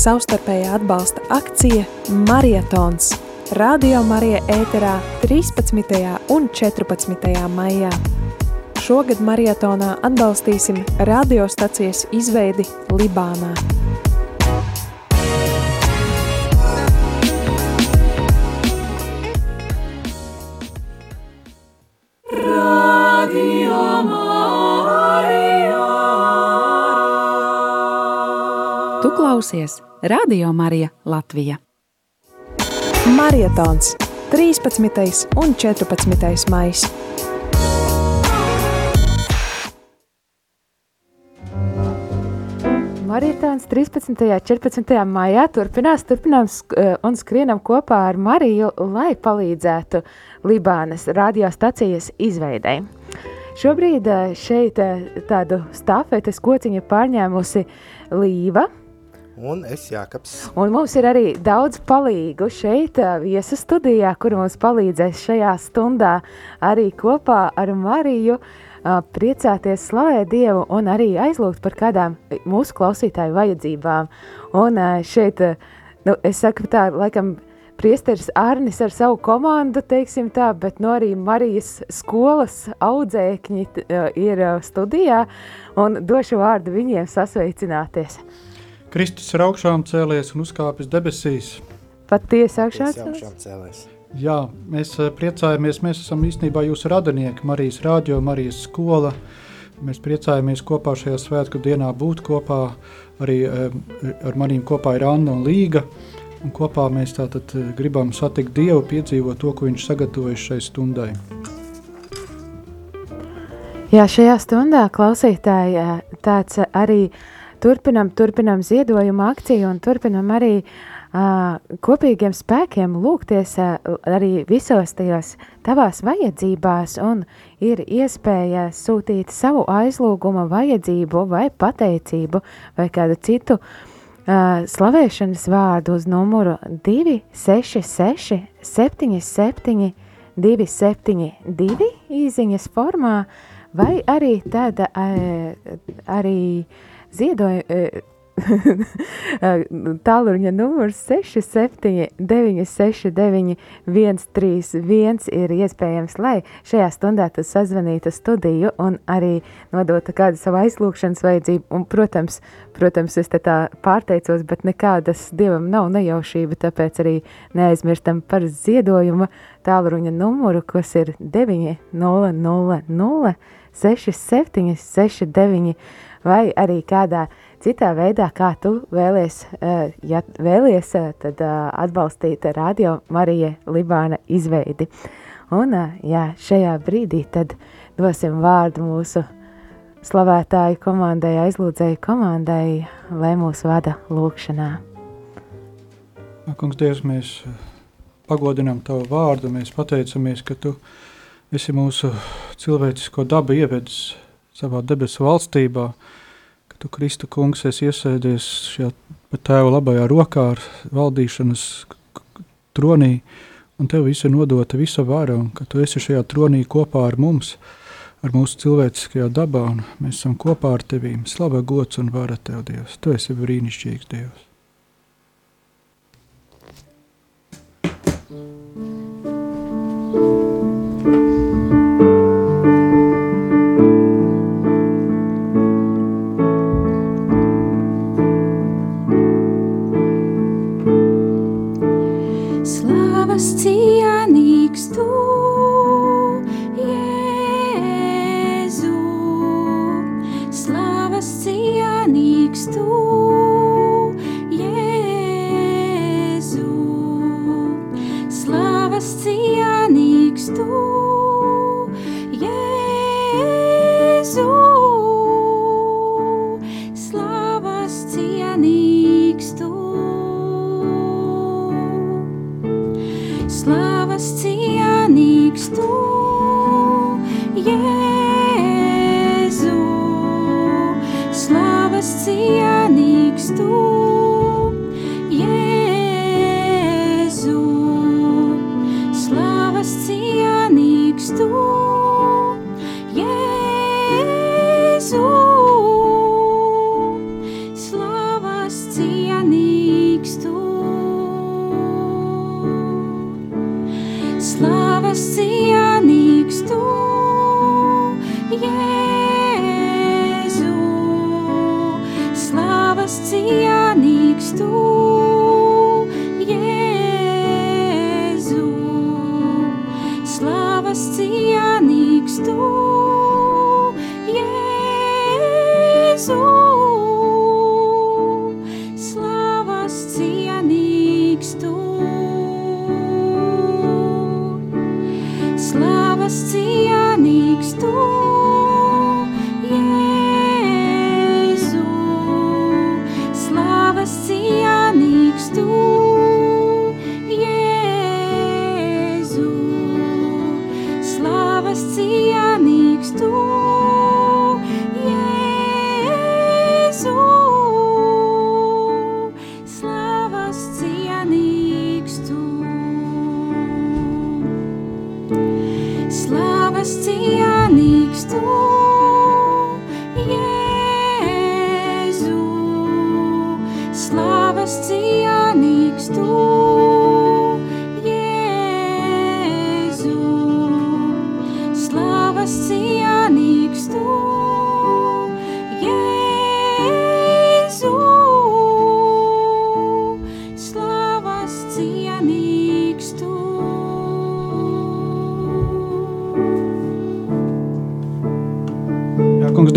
savstarpējā atbalsta akcija Marietons. Radio Marija ēterā 13. un 14. maijā. Šogad marietonā atbalstīsim radiostacijas izveidi Libānā. Tu klausies Radio Marija Latvija. Marietons 13. un 14. maijs. Marietons 13. un 14. maijā turpinās, turpinām sk un skrienam kopā ar Mariju, lai palīdzētu Libānas radiostacijas izveidei. Šobrīd eh, šeit eh, tādu stafetes kociņu pārņēmusi Līva, Un es Jākaps. Un mums ir arī daudz palīgu šeit, viesu studijā, kur mums palīdzēs šajā stundā arī kopā ar Mariju priecāties, slavēt Dievu un arī aizlūgt par kādām mūsu klausītāju vajadzībām. Un šeit, nu, es saku tā, laikam, priesteris Arnis ar savu komandu, teiksim tā, bet no arī Marijas skolas audzēkņi ir studijā un došu vārdu viņiem sasveicināties. Kristus ir augšām cēlies un uzkāpis debesīs. Pat tiesa augšā Es celās? augšām cēlēs. Jā, mēs eh, priecājamies, mēs esam īstenībā jūsu radinieki, Marijas rādio, Marijas skola. Mēs priecājamies kopā šajā svētku dienā būt kopā. Arī eh, ar maniem kopā ir Anna un Līga. Un kopā mēs tātad eh, gribam satikt Dievu, piedzīvot to, ko Viņš sagatavojis šai stundai. Jā, šajā stundā klausītāji tāds arī turpinam, turpinam ziedojumu akciju un turpinam arī uh, kopīgiem spēkiem lūgties ā, arī visos tajos tavās vajadzībās un ir iespēja sūtīt savu aizlūgumu vajadzību vai pateicību vai kādu citu uh, slavēšanas vārdu uz numuru 266 77 272 īziņas formā vai arī tāda ā, arī ziedoja tālruņa numurs 67 969 131 ir iespējams, lai šajā stundā tu sazvanītu studiju un arī nodotu kādu savu aizlūkšanas vajadzību. Un, protams, protams, es te tā pārteicos, bet nekādas dievam nav nejaušība, tāpēc arī neaizmirstam par ziedojuma tālruņa numuru, kas ir 900 67 69 vai arī kādā citā veidā, kā tu vēlies, eh, ja vēlies, eh, tad eh, atbalstīt Radio Marija Libāna izveidi. Un, jā, šajā brīdī tad dosim vārdu mūsu slavētāju komandai, aizlūdzēju komandai, lai mūs vada lūkšanā. Kungs, Dievs, mēs pagodinām Tavu vārdu, mēs pateicamies, ka Tu esi mūsu cilvēcisko dabu ievedis savā debesu valstībā, ka Tu, Kristu kungs, esi iesēdies šajā Tēva labajā rokā ar valdīšanas tronī, un Tev viss ir nodota visa vara, un ka Tu esi šajā tronī kopā ar mums, ar mūsu cilvēciskajā dabā, un mēs esam kopā ar Tevīm. Slava, gods un vara Tev, Dievs. Tu esi brīnišķīgs Dievs.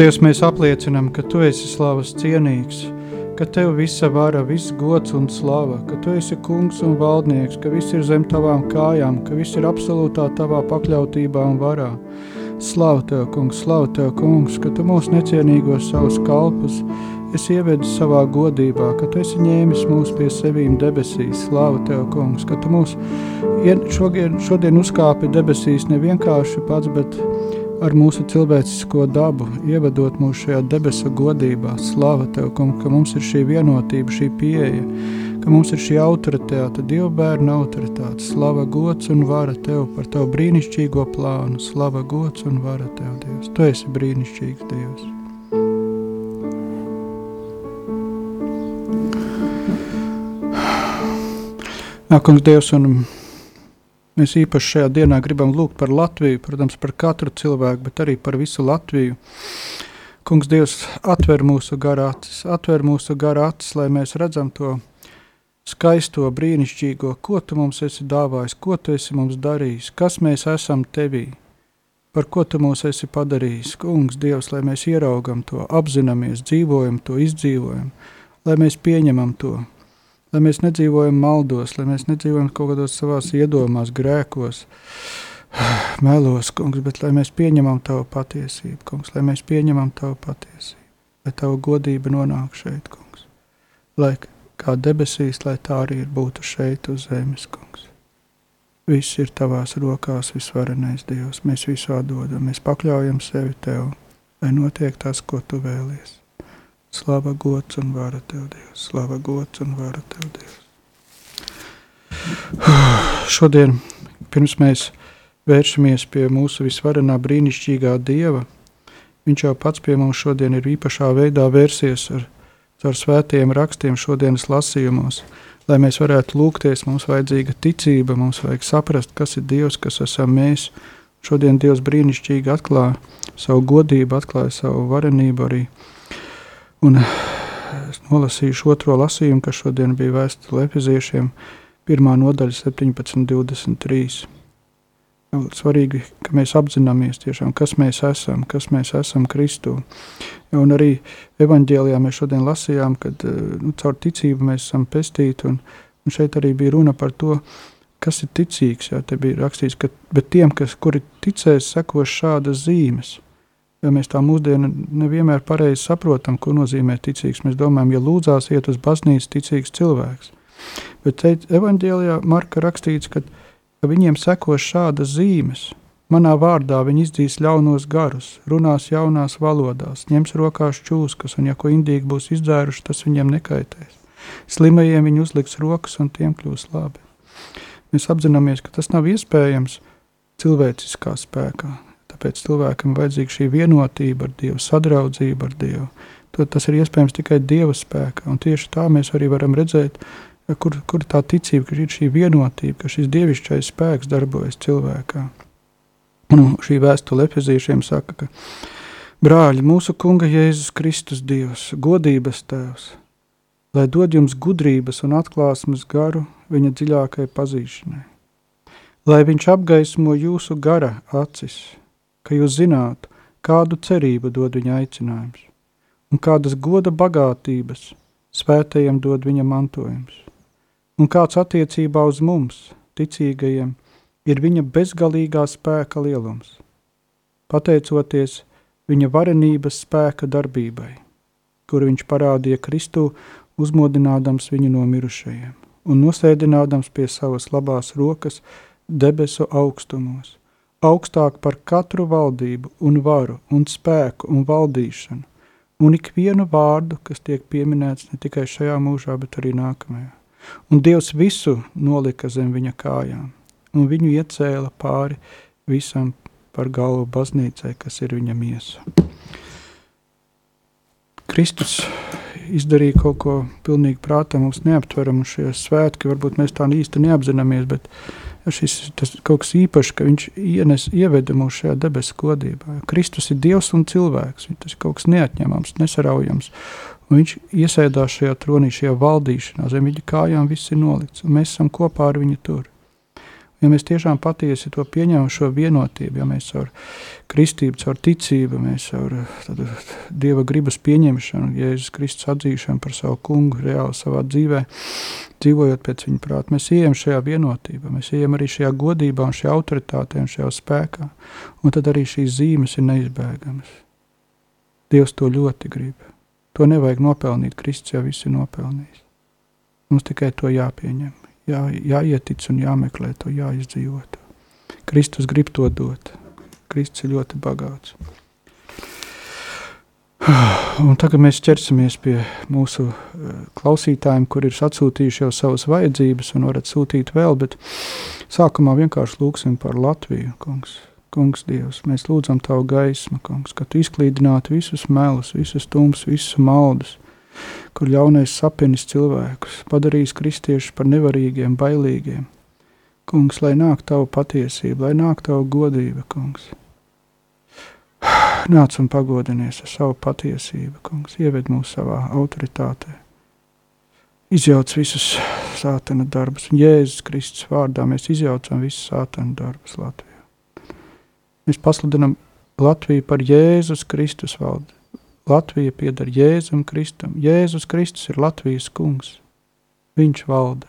Dievs, mēs apliecinām, ka Tu esi slavas cienīgs, ka Tev visa vara, viss gods un slava, ka Tu esi kungs un valdnieks, ka viss ir zem Tavām kājām, ka viss ir absolūtā Tavā pakļautībā un varā. Slavu Tev, kungs, slavu Tev, kungs, ka Tu mūs necienīgos savus kalpus esi ievedis savā godībā, ka Tu esi ņēmis mūs pie sevīm debesīs. Slavu Tev, kungs, ka Tu mūs ien- šodien, šodien uzkāpi debesīs ne vienkārši pats, bet ar mūsu cilvēcisko dabu, ievedot mūs šajā debesu godībā. Slava Tev, kungs, ka mums ir šī vienotība, šī pieeja, ka mums ir šī autoritāte, Dieva bērna autoritāte. Slava, gods un vara Tev par Tavu brīnišķīgo plānu. Slava, gods un vara Tev, Dievs. Tu esi brīnišķīgs Dievs. Kungs, Dievs, un mēs īpaši šajā dienā gribam lūgt par Latviju, protams, par katru cilvēku, bet arī par visu Latviju. Kungs, Dievs, atver mūsu garācis, atver mūsu garācis, lai mēs redzam to skaisto, brīnišķīgo, ko tu mums esi dāvājis, ko tu esi mums darījis, kas mēs esam tevī, par ko tu mūs esi padarījis. Kungs, Dievs, lai mēs ieraugam to, apzināmies, dzīvojam to, izdzīvojam, lai mēs pieņemam to, lai mēs nedzīvojam maldos, lai mēs nedzīvojam kaut kādos savās iedomās, grēkos, melos, kungs, bet lai mēs pieņemam tavu patiesību, kungs, lai mēs pieņemam tavu patiesību, lai tavu godība nonāk šeit, kungs, lai kā debesīs, lai tā arī ir būtu šeit uz zemes, kungs. Viss ir tavās rokās, visvarenais Dievs, mēs visu atdodam, mēs pakļaujam sevi Tev, lai notiek tas, ko Tu vēlies. Slava gods un vara Tev, Dievs, slava gods un vara Tev, Dievs. Šodien, pirms mēs vēršamies pie mūsu visvarenā brīnišķīgā Dieva, Viņš jau pats pie mums šodien ir īpašā veidā vērsies ar caur svētiem rakstiem šodienas lasījumos, lai mēs varētu lūgties, mums vajadzīga ticība, mums vajag saprast, kas ir Dievs, kas esam mēs. Šodien Dievs brīnišķīgi atklāja savu godību, atklāja savu varenību arī. Un es nolasīšu otro lasījumu, kas šodien bija vēstule Efeziešiem, pirmā nodaļa 17.23. Svarīgi, ka mēs apzināmies tiešām, kas mēs esam, kas mēs esam Kristū. Un arī evanģēlijā mēs šodien lasījām, ka nu, caur ticību mēs esam pestīti, un, un šeit arī bija runa par to, kas ir ticīgs. Jā, te bija rakstīts, ka tiem, kas, kuri ticēs, sekos šādas zīmes. Jo mēs tā mūsdienu nevienmēr pareizi saprotam, ko nozīmē ticīgs. Mēs domājam, ja lūdzās iet uz baznīcu, ticīgs cilvēks. Bet te evanģēlijā Marka rakstīts, ka ka viņiem sekos šādas zīmes. Manā vārdā viņi izdzīs ļaunos garus, runās jaunās valodās, ņems rokās čūskas, un, ja ko indīgi būs izdzēruši, tas viņiem nekaitēs. Slimajiem viņi uzliks rokas, un tiem kļūs labi. Mēs apzināmies, ka tas nav iespējams cilvēciskā spēkā. Tāpēc cilvēkam vajadzīga šī vienotība ar Dievu, sadraudzība ar Dievu. To, tas ir iespējams tikai Dieva spēkā, un tieši tā mēs arī varam redzēt, kur, kur tā ticība, ka ir šī vienotība, ka šis dievišķais spēks darbojas cilvēkā. Un šī vēstule efezīšiem saka, ka brāļi, mūsu kunga Jēzus Kristus Dievs, godības tēvs, lai dod jums gudrības un atklāsmes garu viņa dziļākai pazīšanai, lai viņš apgaismo jūsu gara acis, ka jūs zinātu, kādu cerību dod viņa aicinājums, un kādas goda bagātības svētajiem dod viņa mantojums, un kāds attiecībā uz mums, ticīgajiem, ir viņa bezgalīgā spēka lielums, pateicoties viņa varenības spēka darbībai, kuru viņš parādīja Kristu, uzmodinādams viņu no mirušajiem un nosēdinādams pie savas labās rokas debesu augstumos, augstāk par katru valdību un varu un spēku un valdīšanu, un ikvienu vārdu, kas tiek pieminēts ne tikai šajā mūžā, bet arī nākamajā. Un Dievs visu nolika zem viņa kājām, un viņu iecēla pāri visam par galvu baznīcai, kas ir viņa miesa. Kristus izdarīja kaut ko pilnīgi prātā mums neaptveramu šie svētki, varbūt mēs tā īsti neapzināmies, bet šis tas kaut kas īpašs, ka viņš ienes, ieveda mūs šajā debesu godībā. Kristus ir Dievs un cilvēks, tas ir kaut kas neatņemams, nesaraujams. Un viņš iesēdās šajā tronī, šajā valdīšanā, zem viņa kājām viss ir nolikts, un mēs esam kopā ar viņu tur. Ja mēs tiešām patiesi to pieņemam, šo vienotību, ja mēs caur kristību, caur ticību, mēs caur tādu, dieva gribas pieņemšanu, Jēzus Kristus atzīšanu par savu kungu reāli savā dzīvē, dzīvojot pēc viņa prāta, mēs ejam šajā vienotībā, mēs ejam arī šajā godībā, un šajā autoritātē un šajā spēkā. Un tad arī šīs zīmes ir neizbēgamas. Dievs to ļoti grib. To nevajag nopelnīt. Kristus jau viss ir nopelnījis. Mums tikai to jāpieņem jā, jāietic un jāmeklē to, jāizdzīvo to. Kristus grib to dot. Kristus ir ļoti bagāts. Un tagad mēs ķersimies pie mūsu eh, klausītājiem, kur ir atsūtījuši jau savas vajadzības un varat sūtīt vēl, bet sākumā vienkārši lūgsim par Latviju, kungs. Kungs, Dievs, mēs lūdzam Tavu gaismu, kungs, ka Tu izklīdinātu visus melus, visus tums, visus maldus, kur ļaunais sapinis cilvēkus, padarījis kristiešus par nevarīgiem, bailīgiem. Kungs, lai nāk tavu patiesību, lai nāk tavu godība, kungs. Nāc un pagodinies ar savu patiesību, kungs, ieved mūs savā autoritātē. Izjauc visus sātana darbus, un Jēzus Kristus vārdā mēs izjaucam visus sātana darbus Latvijā. Mēs pasludinam Latviju par Jēzus Kristus valdi Latvija pieder Jēzum Kristum. Jēzus Kristus ir Latvijas kungs. Viņš valda.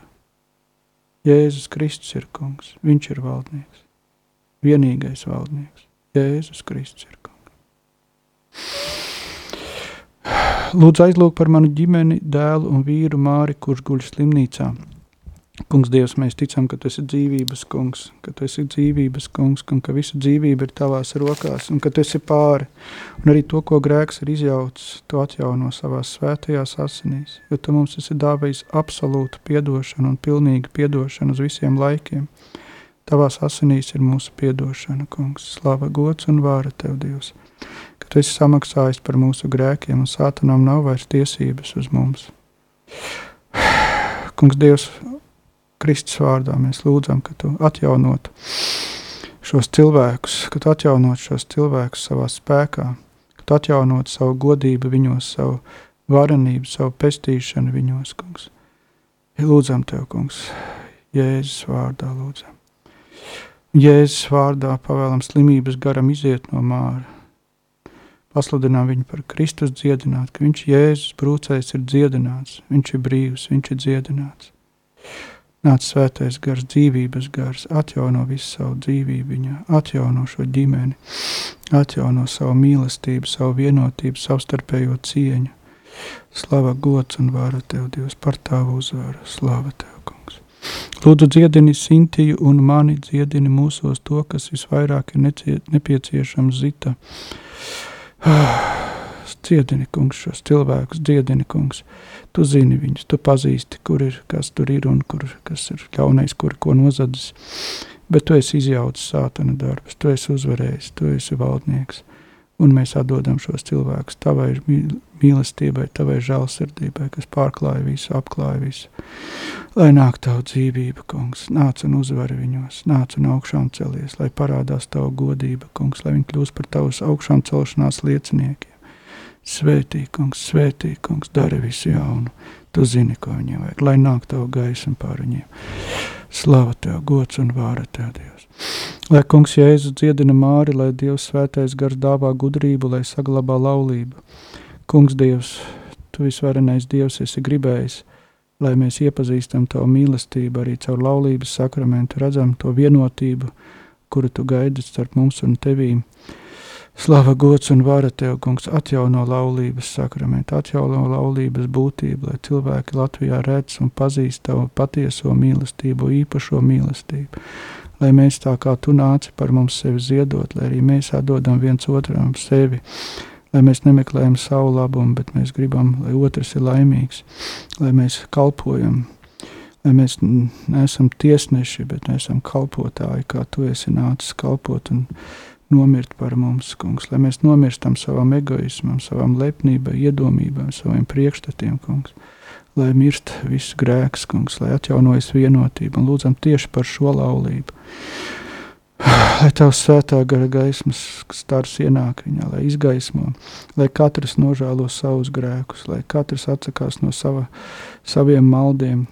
Jēzus Kristus ir kungs. Viņš ir valdnieks. Vienīgais valdnieks. Jēzus Kristus ir kungs. Lūdzu aizlūk par manu ģimeni, dēlu un vīru Māri, kurš guļ slimnīcā. Kungs, Dievs, mēs ticam, ka tu esi dzīvības kungs, ka tu esi dzīvības kungs, un ka visa dzīvība ir tavās rokās, un ka tu esi pāri. Un arī to, ko grēks ir izjaucis, tu atjauno savās svētajās asinīs, jo tu mums esi dāvājis absolūtu piedošanu un pilnīgu piedošanu uz visiem laikiem. Tavās asinīs ir mūsu piedošana, kungs, slava, gods un vāra tev, Dievs, ka tu esi samaksājis par mūsu grēkiem, un sātanam nav vairs tiesības uz mums. Kungs, Dievs, Kristus vārdā mēs lūdzam, ka tu atjaunotu šos cilvēkus, ka tu atjaunotu šos cilvēkus savā spēkā, ka tu atjaunotu savu godību viņos, savu varenību, savu pestīšanu viņos, kungs. Lūdzam tev, kungs, Jēzus vārdā lūdzam. Jēzus vārdā pavēlam slimības garam iziet no māra. Pasludinām viņu par Kristus dziedināt, ka viņš Jēzus brūcējs ir dziedināts, viņš ir brīvs, viņš ir dziedināts. Nāc svētais gars, dzīvības gars, atjauno visu savu dzīvību viņā, atjauno šo ģimeni, atjauno savu mīlestību, savu vienotību, savstarpējo cieņu. Slava, gods un vara tev, Dievs, par tavu uzvaru. Slava tev, kungs. Lūdzu, dziedini Sintiju un mani dziedini mūsos to, kas visvairāk ir nepieciešams zita. Dziedini, kungs, šos cilvēkus, dziedini, kungs. Tu zini viņus, tu pazīsti, kur ir, kas tur ir un kur, kas ir ļaunais, kur ko nozadzis. Bet tu esi izjaucis sātana darbus, tu esi uzvarējis, tu esi valdnieks. Un mēs atdodam šos cilvēkus tavai mīlestībai, tavai žēlsirdībai, kas pārklāja visu, apklāja visu. Lai nāk tavu dzīvību, kungs, nāc un uzvari viņos, nāc un augšām celies, lai parādās tavu godība, kungs, lai viņi kļūst par tavus augšām celšanās lieciniekiem. Svētī, kungs, svētī, kungs, dari visu jaunu. Tu zini, ko viņiem vajag, lai nāk tavu gaismu pār viņiem. Slava tev, gods un vāra tev, Dievs. Lai kungs Jēzus dziedina māri, lai Dievs svētais gars dāvā gudrību, lai saglabā laulību. Kungs Dievs, tu visvarenais Dievs esi gribējis, lai mēs iepazīstam tavu mīlestību arī caur laulības sakramentu, redzam to vienotību, kuru tu gaidi starp mums un tevīm. Slava, gods un vara tev, kungs, atjauno laulības sakramentu, atjauno laulības būtību, lai cilvēki Latvijā redz un pazīst tavu patieso mīlestību, īpašo mīlestību. Lai mēs tā kā tu nāci par mums sevi ziedot, lai arī mēs atdodam viens otram sevi, lai mēs nemeklējam savu labumu, bet mēs gribam, lai otrs ir laimīgs, lai mēs kalpojam, lai mēs neesam tiesneši, bet mēs esam kalpotāji, kā tu esi nācis kalpot un nomirt par mums, kungs, lai mēs nomirstam savam egoismam, savam lepnībai, iedomībām, saviem priekšstatiem, kungs, lai mirst viss grēks, kungs, lai atjaunojas vienotība un lūdzam tieši par šo laulību. Lai tavs svētā gara gaismas stars ienāk viņā, lai izgaismo, lai katrs nožēlo savus grēkus, lai katrs atsakās no sava, saviem maldiem,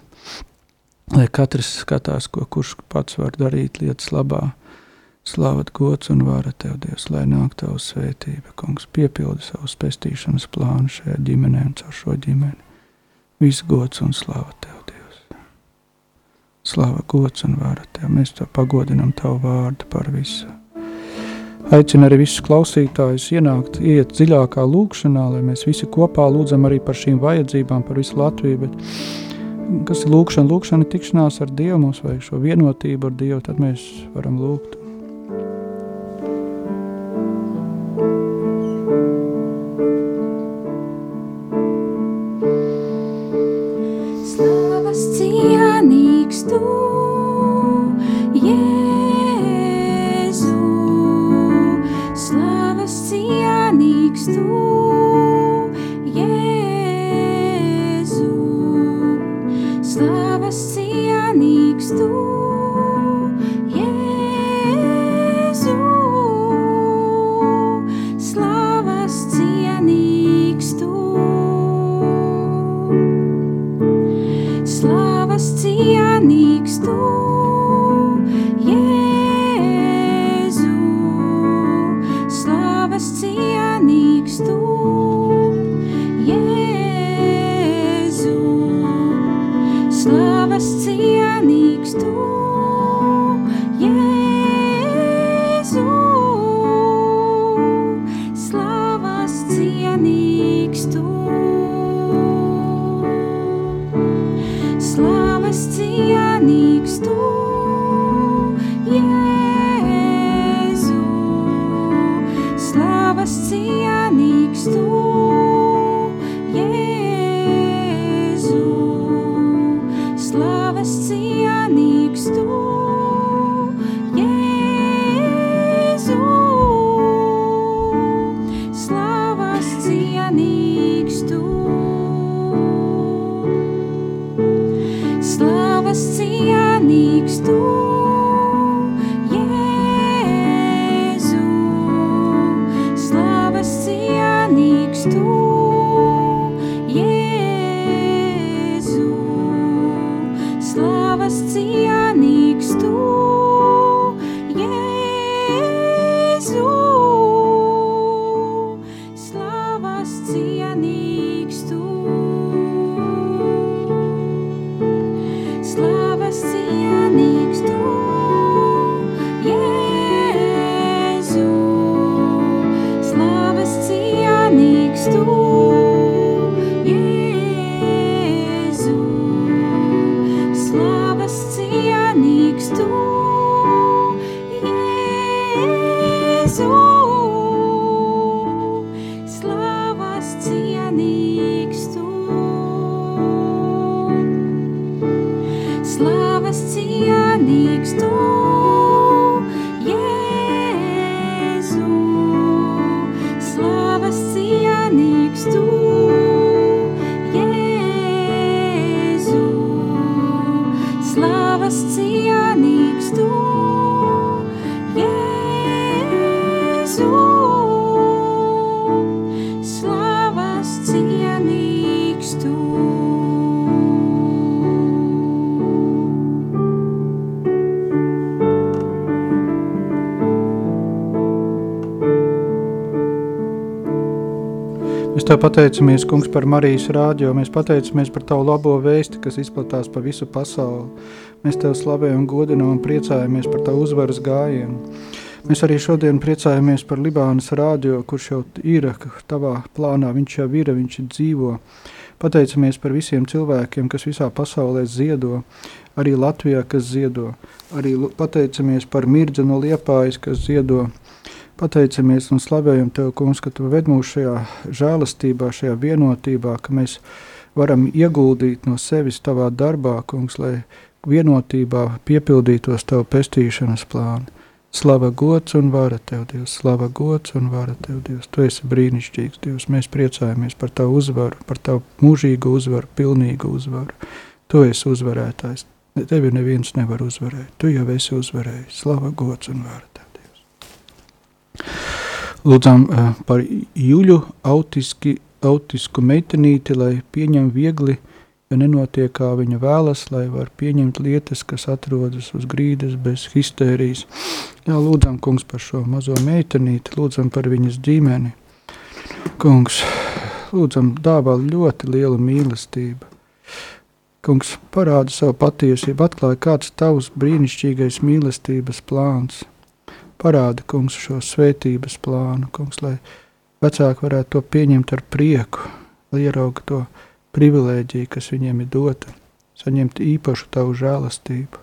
lai katrs skatās, ko kurš pats var darīt lietas labā, Slavat, gods un vara tev, Dievs, lai nāk tava svētība. Kungs, piepildi savu pestīšanas plānu šajā ģimenē un caur šo ģimeni. Viss gods un slava tev, Dievs. Slava, gods un vara tev. Mēs to pagodinam tavu vārdu par visu. Aicinu arī visus klausītājus ienākt, iet dziļākā lūkšanā, lai mēs visi kopā lūdzam arī par šīm vajadzībām, par visu Latviju. Bet kas ir lūkšana? Lūkšana tikšanās ar Dievu, mums vajag šo vienotību ar Dievu, tad mēs varam lūgt. Slavas tev pateicamies, Kungs, par Marijas rādio. Mēs pateicamies par tavu labo vēsti, kas izplatās pa visu pasauli. Mēs tev slavējam, godinam un priecājamies par tavu uzvaras gājienu. Mēs arī šodien priecājamies par Libānas rādio, kurš jau ir tavā plānā. Viņš jau ir, viņš dzīvo. Pateicamies par visiem cilvēkiem, kas visā pasaulē ziedo, arī Latvijā, kas ziedo. Arī pateicamies par Mirdzi no Liepājas, kas ziedo. Pateicamies un slavējam Tev, Kungs, ka Tu ved mūs šajā žēlastībā, šajā vienotībā, ka mēs varam ieguldīt no sevis Tavā darbā, Kungs, lai vienotībā piepildītos Tavu pestīšanas plānu. Slava gods un vara Tev, Dievs, slava gods un vara Tev, Dievs. Tu esi brīnišķīgs, Dievs. Mēs priecājamies par Tavu uzvaru, par Tavu mūžīgu uzvaru, pilnīgu uzvaru. Tu esi uzvarētājs. Tevi neviens nevar uzvarēt. Tu jau esi uzvarējis. Slava gods un vara Lūdzam uh, par Juļu autiski, autisku meitenīti, lai pieņem viegli ja nenotiek kā viņa vēlas, lai var pieņemt lietas, kas atrodas uz grīdas bez histērijas. Jā, lūdzam, kungs, par šo mazo meitenīti, lūdzam par viņas ģimeni. Kungs, lūdzam, dāvā ļoti lielu mīlestību. Kungs, parāda savu patiesību, atklāja kāds tavs brīnišķīgais mīlestības plāns. Parāda, kungs, šo svētības plānu, kungs, lai vecāki varētu to pieņemt ar prieku, lai ierauga to privilēģija, kas viņiem ir dota, saņemt īpašu tavu žēlastību.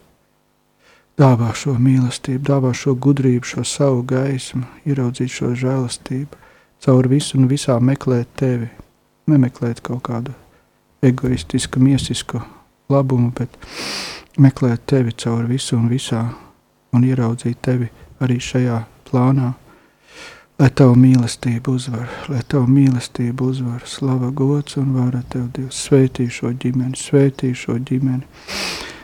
Dāvā šo mīlestību, dāvā šo gudrību, šo savu gaismu, ieraudzīt šo žēlastību, caur visu un visā meklēt tevi, nemeklēt kaut kādu egoistisku, miesisku labumu, bet meklēt tevi caur visu un visā un ieraudzīt tevi arī šajā plānā. Lai tavu mīlestību uzvar, lai tavu mīlestību uzvar, slava, gods un vara tev, Dievs. Svētī šo ģimeni, svētī šo ģimeni,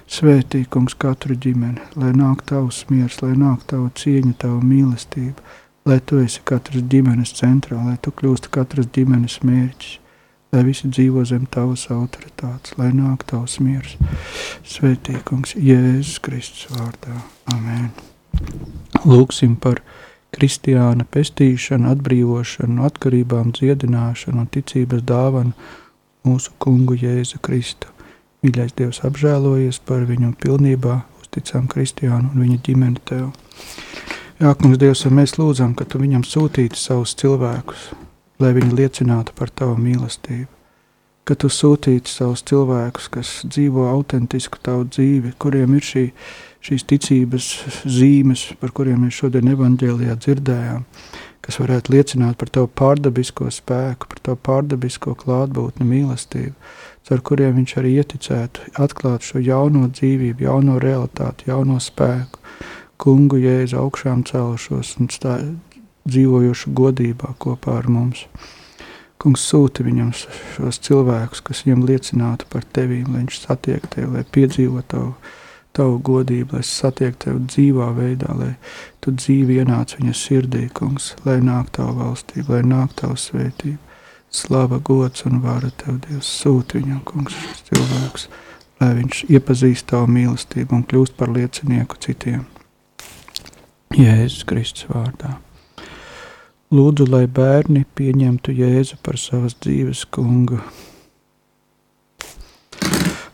svētī, kungs, katru ģimeni, lai nāk tavs miers, lai nāk tava cieņa, tava mīlestība, lai tu esi katras ģimenes centrā, lai tu kļūsti katras ģimenes mērķis, lai visi dzīvo zem tavas autoritātes, lai nāk tavs miers. Svētī, kungs, Jēzus Kristus vārdā. Amen. Lūksim par kristiāna pestīšanu, atbrīvošanu, atkarībām, dziedināšanu un ticības dāvanu mūsu kungu Jēzu Kristu. Mīļais Dievs apžēlojies par viņu pilnībā, uzticām kristiānu un viņa ģimeni Tev. Jā, kungs Dievs, un mēs lūdzam, ka Tu viņam sūtītu savus cilvēkus, lai viņi liecinātu par Tavu mīlestību. Ka Tu sūtītu savus cilvēkus, kas dzīvo autentisku Tavu dzīvi, kuriem ir šī šīs ticības zīmes, par kuriem mēs šodien evanģēlijā dzirdējām, kas varētu liecināt par tavu pārdabisko spēku, par tavu pārdabisko klātbūtni mīlestību, ar kuriem viņš arī ieticētu atklāt šo jauno dzīvību, jauno realitāti, jauno spēku, kungu jēzu augšām celšos un stā, dzīvojošu godībā kopā ar mums. Kungs sūta viņam šos cilvēkus, kas viņam liecinātu par tevīm, lai viņš satiek tevi, lai piedzīvo tavu tavu godību, lai satiektu tevi dzīvā veidā, lai tu dzīvi ienāc viņa sirdī, kungs, lai nāk tavu valstību, lai nāk tavu svētību. Slava, gods un vara tev, Dievs, sūti viņam, kungs, cilvēks, lai viņš iepazīst tavu mīlestību un kļūst par liecinieku citiem. Jēzus Kristus vārdā. Lūdzu, lai bērni pieņemtu Jēzu par savas dzīves kungu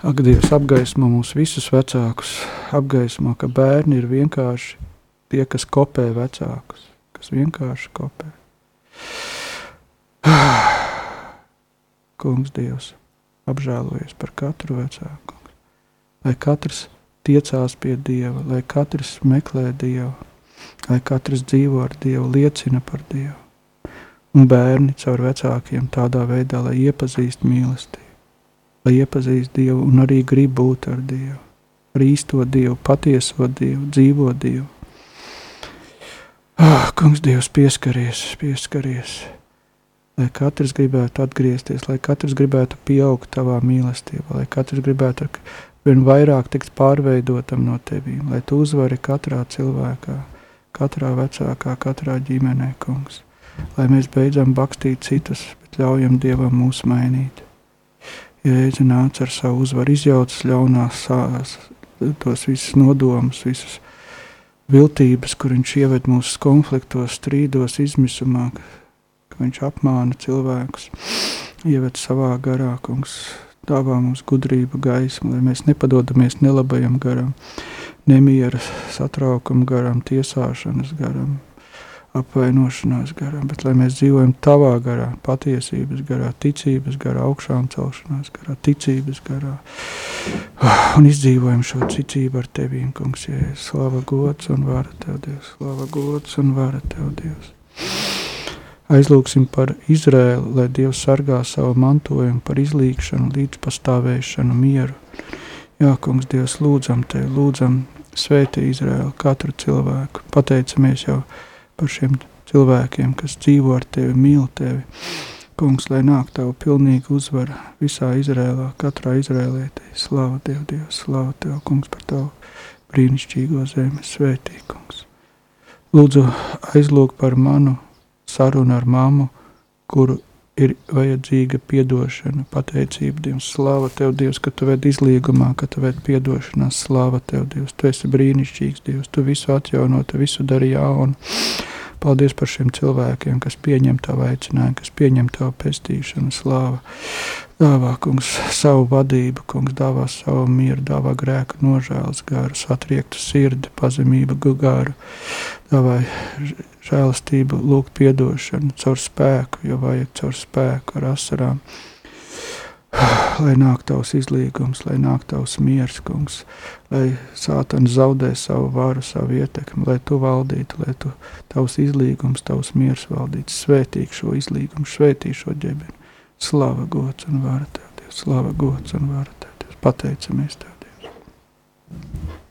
Ak, Dievs, apgaismo mūs visus vecākus, apgaismo, ka bērni ir vienkārši tie, kas kopē vecākus, kas vienkārši kopē. Kungs, Dievs, apžēlojies par katru vecāku, lai katrs tiecās pie Dieva, lai katrs meklē Dievu, lai katrs dzīvo ar Dievu, liecina par Dievu. Un bērni caur vecākiem tādā veidā, lai iepazīst mīlestību lai iepazīst Dievu un arī grib būt ar Dievu, ar īsto Dievu, patieso Dievu, dzīvo Dievu. Ah, kungs, Dievs, pieskaries, pieskaries, lai katrs gribētu atgriezties, lai katrs gribētu pieaugt tavā mīlestībā, lai katrs gribētu vien vairāk tikt pārveidotam no tevīm, lai tu uzvari katrā cilvēkā, katrā vecākā, katrā ģimenē, kungs, lai mēs beidzam bakstīt citus, bet ļaujam Dievam mūs mainīt. Jēzus nāca ar savu uzvaru, izjaucis ļaunās sāpes, tos visus nodomus, visas viltības, kur viņš ieved mūsu konfliktos, strīdos, izmisumā, ka viņš apmāna cilvēkus, ieved savā garā, kungs, dāvā mums gudrību, gaismu, lai mēs nepadodamies nelabajam garam, nemiera satraukam garam, tiesāšanas garam, apvainošanās garā, bet lai mēs dzīvojam tavā garā, patiesības garā, ticības garā, augšām celšanās garā, ticības garā un izdzīvojam šo ticību ar tevīm, kungs, ja slava gods un vara tev, Dievs, slava gods un vara tev, Dievs. Aizlūksim par Izrēlu, lai Dievs sargā savu mantojumu, par izlīkšanu, līdzpastāvēšanu, mieru. Jā, kungs, Dievs, lūdzam tevi, lūdzam svētī Izrēlu, katru cilvēku. Pateicamies jau par šiem cilvēkiem, kas dzīvo ar tevi, mīl tevi. Kungs, lai nāk tavu pilnīgu uzvaru visā Izrēlā, katrā Izrēlietī. Slava Tev, Dievs, slava Tev, Kungs, par tavu brīnišķīgo zemi, svētī, Kungs. Lūdzu, aizlūk par manu sarunu ar mammu, kuru ir vajadzīga atdošana, pateicība Dievam. Slāva Tev, Dievs, ka Tu ved izlīgumā, ka Tu ved atdošanās. Slāva Tev, Dievs, Tu esi brīnišķīgs Dievs, Tu visu atjauno, Tu visu dari jaunu. Paldies par šiem cilvēkiem, kas pieņem tavu aicinājumu, kas pieņem tavu pestīšanu, slāvu. Dāvā, kungs, savu vadību, kungs, dāvā savu mieru, dāvā grēku nožēlas garu, satriektu sirdi, pazemību garu, dāvā žēlastību, lūgt piedošanu caur spēku, jo vajag caur spēku ar asarām. Lai nāk tavs izlīgums, lai nāk tavs miers, kungs, lai sātans zaudē savu varu, savu ietekmi, lai tu valdītu, lai tu tavs izlīgums, tavs miers valdītu, svētīgu šo izlīgumu, svētīgu šo ģebeni. Slava gods un Dievs, slava gods un Dievs, pateicamies tev, Dievs.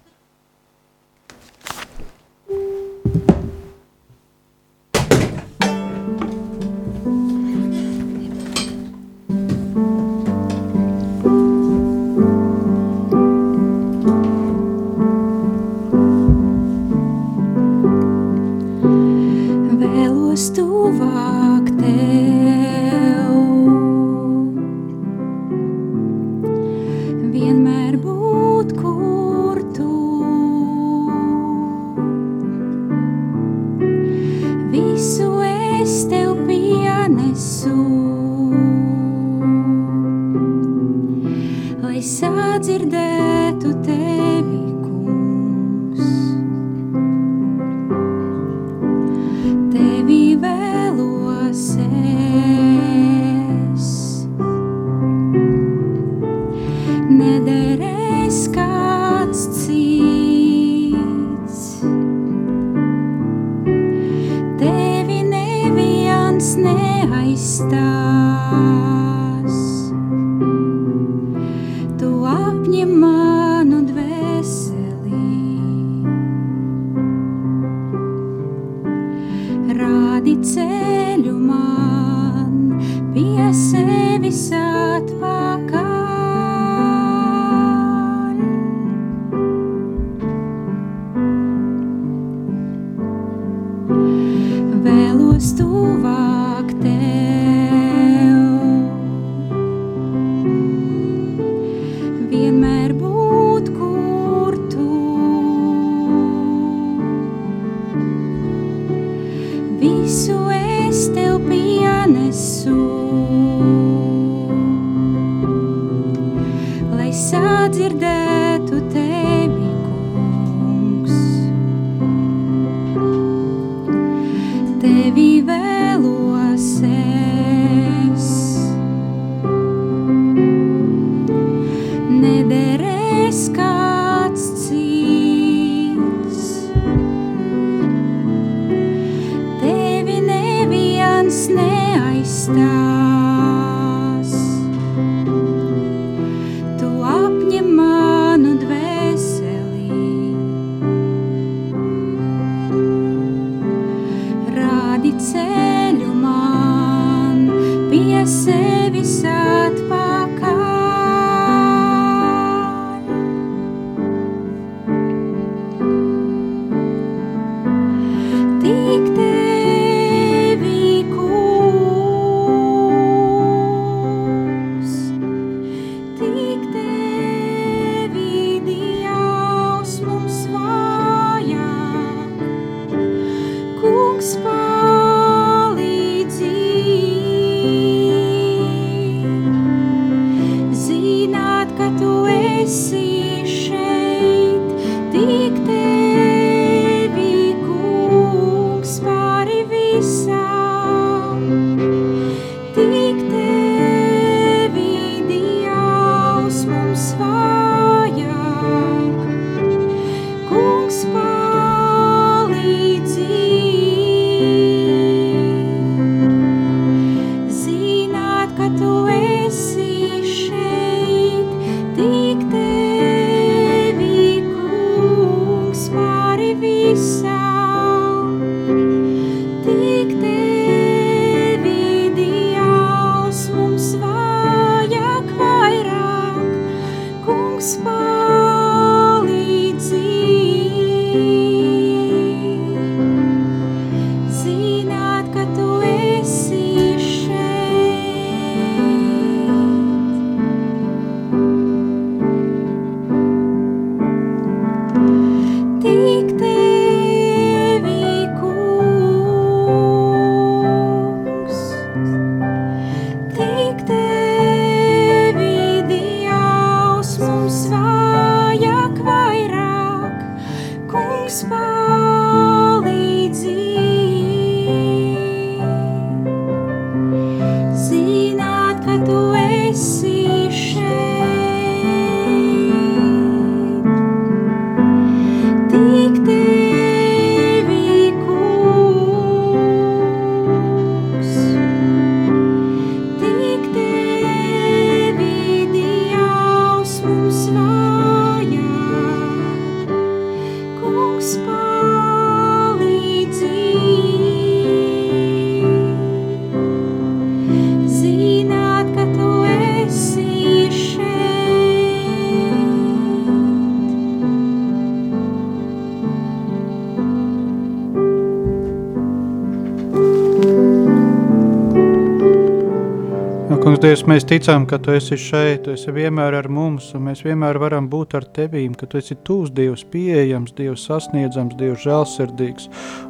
Dievs, mēs ticam, ka Tu esi šeit, Tu esi vienmēr ar mums, un mēs vienmēr varam būt ar Tevīm, ka Tu esi tūs Dievs, pieejams, Dievs, sasniedzams, Dievs, žēlsirdīgs,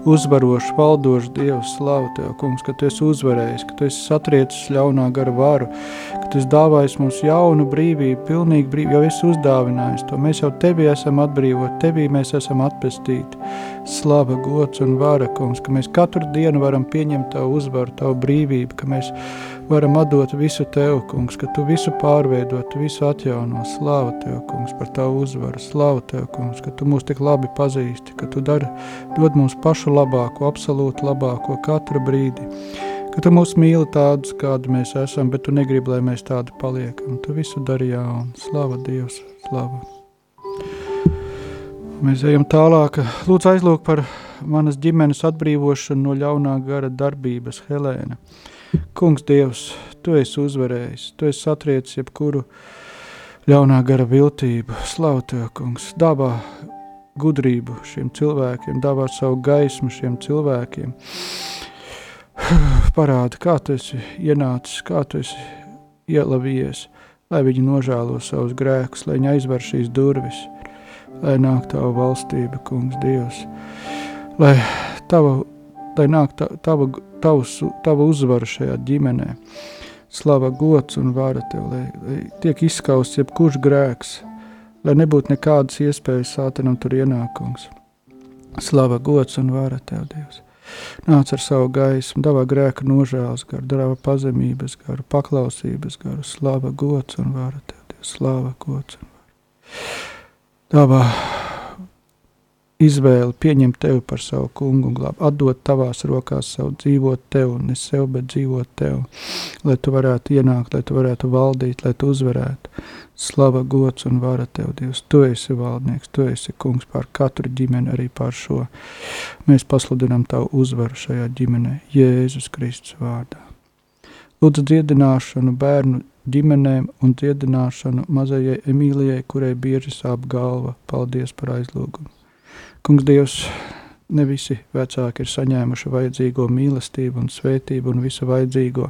uzvarošs, valdošs Dievs, slavu Tev, Kungs, ka Tu esi uzvarējis, ka Tu esi satriecis ļaunā gara varu, Tu esi dāvājis mums jaunu brīvību, pilnīgu brīvību, jau esi uzdāvinājis to. Mēs jau Tevī esam atbrīvot, Tevī mēs esam atpestīti. Slava, gods un vara, Kungs, ka mēs katru dienu varam pieņemt Tavu uzvaru, Tavu brīvību, ka mēs varam atdot visu Tev, kungs, ka Tu visu pārveidot, Tu visu atjauno. Slāva Tev, kungs, par Tavu uzvaru. Slāva Tev, kungs, ka Tu mūs tik labi pazīsti, ka Tu dari, dod mums pašu labāko, absolūti labāko katru brīdi. Ka Tu mūs mīli tādus, kādi mēs esam, bet Tu negribi, lai mēs tādi paliekam. Tu visu dari jaunu. Slava Dievs, slava. Mēs ejam tālāk. Lūdzu aizlūk par manas ģimenes atbrīvošanu no ļaunā gara darbības, Helēna. Kungs, Dievs, tu esi uzvarējis, tu esi satriecis jebkuru ļaunā gara viltību. Slavu Tev, Kungs, dabā gudrību šiem cilvēkiem, dāvā savu gaismu šiem cilvēkiem. Parāda, kā tu esi ienācis, kā tu esi ielavījies, lai viņi nožēlo savus grēkus, lai viņi aizver šīs durvis, lai nāk Tava valstība, Kungs, Dievs, lai Tava, lai nāk ta, Tava tavs, tava uzvara šajā ģimenē. Slava, gods un vara tev, lai, lai tiek izskausts jebkurš grēks, lai nebūtu nekādas iespējas sātenam tur ienākums. Slava, gods un vara tev, Dievs. Nāc ar savu gaismu, davā grēka nožēlas garu, dāvā pazemības garu, paklausības garu, slava, gods un vara tev, Dievs, slava, gods un vara. Dāvā izvēli pieņemt tevi par savu kungu un glābt, atdot tavās rokās savu dzīvot tev, ne sev, bet dzīvot tev, lai tu varētu ienākt, lai tu varētu valdīt, lai tu uzvarētu. Slava, gods un vara tev, Dievs, tu esi valdnieks, tu esi kungs pār katru ģimeni, arī pār šo. Mēs pasludinām tavu uzvaru šajā ģimenē, Jēzus Kristus vārdā. Lūdzu dziedināšanu bērnu ģimenēm un dziedināšanu mazajai Emīlijai, kurai bieži sāp galva. Paldies par aizlūgumu. Kungs, Dievs, ne visi vecāki ir saņēmuši vajadzīgo mīlestību un svētību un visu vajadzīgo,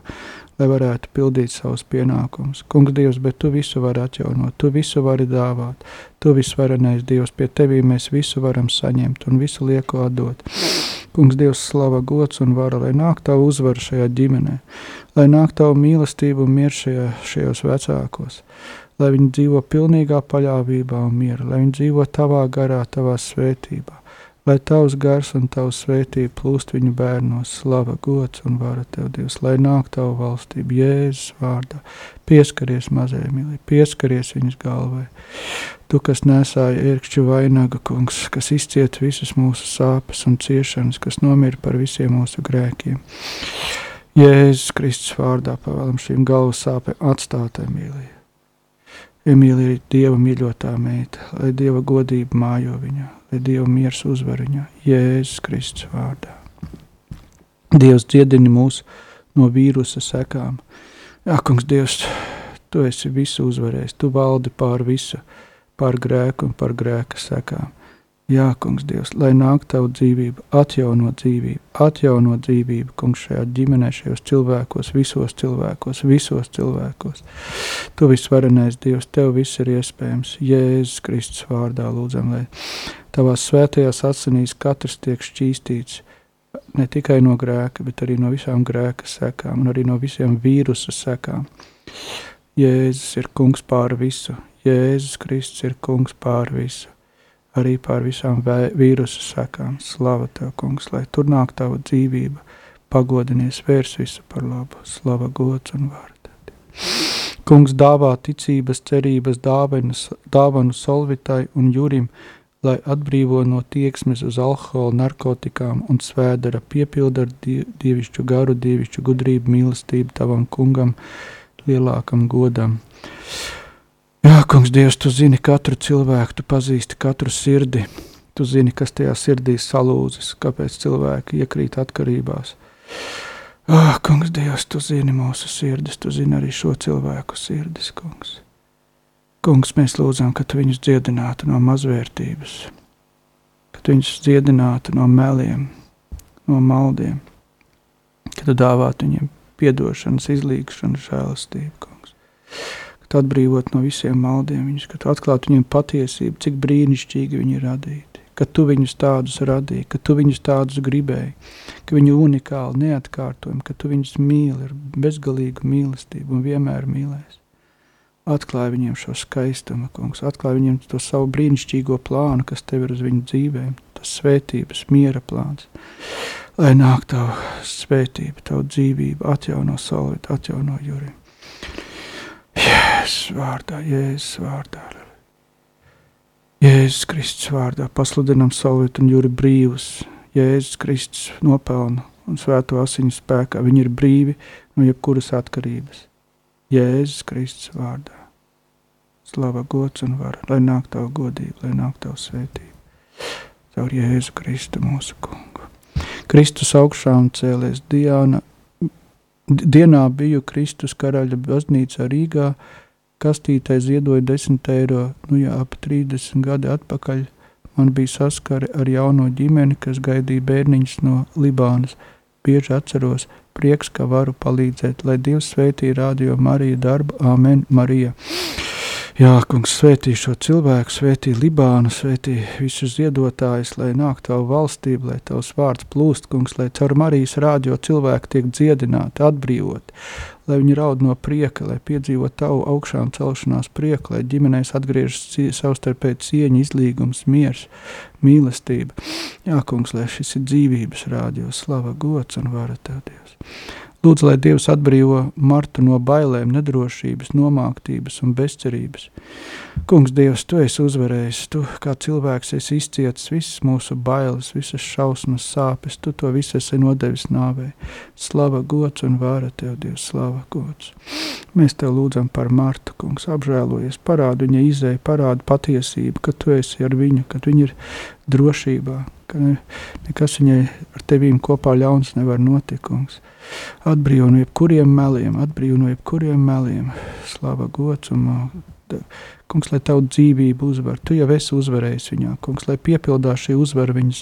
lai varētu pildīt savus pienākumus. Kungs, Dievs, bet Tu visu vari atjaunot, Tu visu vari dāvāt, Tu visvarenais Dievs, pie Tevī mēs visu varam saņemt un visu lieku atdot. Kungs, Dievs, slava, gods un vara, lai nāk Tava uzvara šajā ģimenē, lai nāk Tava mīlestība un miers šajā, šajos vecākos, lai viņi dzīvo pilnīgā paļāvībā un mierā, lai viņi dzīvo tavā garā, tavā svētībā, lai tavs gars un tavs svētība plūst viņu bērnos, slava, gods un vara tev, Dievs, lai nāk tavu valstību, Jēzus vārdā, pieskaries mazai mīlī, pieskaries viņas galvai. Tu, kas nesāja ērkšķu vainagu, kungs, kas izciet visas mūsu sāpes un ciešanas, kas nomira par visiem mūsu grēkiem. Jēzus Kristus vārdā pavēlam šīm galvas sāpēm atstātai mīlībai. Emīlija ir Dieva mīļotā meita, lai Dieva godība mājo viņā, lai Dieva miers uzvar viņā, Jēzus Kristus vārdā. Dievs dziedini mūs no vīrusa sekām. Jā, kungs, Dievs, Tu esi visu uzvarējis, Tu valdi pār visu, pār grēku un pār grēka sekām. Jā, kungs, Dievs, lai nāk tavu dzīvību, atjauno dzīvību, atjauno dzīvību, kungs, šajā ģimenē, šajos cilvēkos, visos cilvēkos, visos cilvēkos. Tu visvarenais Dievs, tev viss ir iespējams. Jēzus Kristus vārdā lūdzam, lai tavās svētajās asinīs katrs tiek šķīstīts ne tikai no grēka, bet arī no visām grēka sekām un arī no visiem vīrusu sekām. Jēzus ir kungs pār visu, Jēzus Kristus ir kungs pār visu arī pār visām vīrusu sekām. Slava tev, kungs, lai tur nāk tava dzīvība, pagodinies, vērs visu par labu, slava, gods un vārdi. Kungs dāvā ticības, cerības dāvanas, dāvanu solvitai un jurim, lai atbrīvo no tieksmes uz alkoholu, narkotikām un svēdara piepilda ar dievišķu garu, dievišķu gudrību, mīlestību tavam kungam, lielākam godam. Jā, kungs, Dievs, tu zini katru cilvēku, tu pazīsti katru sirdi. Tu zini, kas tajā sirdī salūzis, kāpēc cilvēki iekrīt atkarībās. Ah, kungs, Dievs, tu zini mūsu sirdis, tu zini arī šo cilvēku sirdis, kungs. Kungs, mēs lūdzam, ka tu viņus dziedinātu no mazvērtības, ka tu viņus dziedinātu no meliem, no maldiem, ka tu dāvātu viņiem piedošanas, izlīgšanas, žēlastību, kungs. Tu atbrīvot no visiem maldiem viņus, ka tu atklātu viņiem patiesību, cik brīnišķīgi viņi ir radīti, ka tu viņus tādus radīji, ka tu viņus tādus gribēji, ka viņi unikāli, neatkārtojami, ka tu viņus mīli ar bezgalīgu mīlestību un vienmēr mīlēsi. Atklāj viņiem šo skaistumu, kungs, atklāj viņiem to savu brīnišķīgo plānu, kas tev ir uz viņu dzīvēm, tas svētības, miera plāns. Lai nāk tavu svētību, tavu dzīvību, atjauno solīt, atjauno jūri. Jēzus vārdā, Jēzus vārdā. Jēzus Kristus vārdā pasludinam solīt un jūri brīvus. Jēzus Kristus nopelna un svēto asiņu spēkā. Viņi ir brīvi no jebkuras atkarības. Jēzus Kristus vārdā. Slava, gods un vara, lai nāk tavu godību, lai nāk tavu svētību. Caur Jēzu Kristu mūsu kungu. Kristus augšām cēlies Diana. Dienā biju Kristus karaļa baznīcā Rīgā, kastītē ziedoja 10 eiro, nu jā, ap 30 gadi atpakaļ. Man bija saskare ar jauno ģimeni, kas gaidīja bērniņus no Libānas. Bieži atceros, prieks, ka varu palīdzēt, lai Dievs svētī radio Mariju darbu. Āmen, Marija. Jā, kungs, svētī šo cilvēku, svētī Libānu, svētī visus ziedotājus, lai nāk tavu valstību, lai tavs vārds plūst, kungs, lai caur Marijas rādio cilvēki tiek dziedināti, atbrīvoti, lai viņi raud no prieka, lai piedzīvo tavu augšām celšanās prieku, lai ģimenēs atgriežas savstarpēji cieņa, izlīgums, miers, mīlestība. Jā, kungs, lai šis ir dzīvības rādio, slava, gods un vara tev, Dievs. Lūdzu, lai Dievs atbrīvo Martu no bailēm, nedrošības, nomāktības un bezcerības. Kungs, Dievs, Tu esi uzvarējis, Tu kā cilvēks esi izcietis visas mūsu bailes, visas šausmas, sāpes, Tu to visu esi nodevis nāvei. Slava, gods un vāra Tev, Dievs, slava, gods. Mēs Tev lūdzam par Martu, Kungs, apžēlojies, parādu viņa izēju, parādu patiesību, ka Tu esi ar viņu, ka viņa ir drošībā, ka ne, nekas viņai ar Tevīm kopā ļauns nevar notikt, Kungs atbrīvo no jebkuriem meliem, atbrīvo no jebkuriem meliem. Slava gods un kungs, lai tavu dzīvību uzvar. Tu jau esi uzvarējis viņā, kungs, lai piepildās šī uzvara viņas,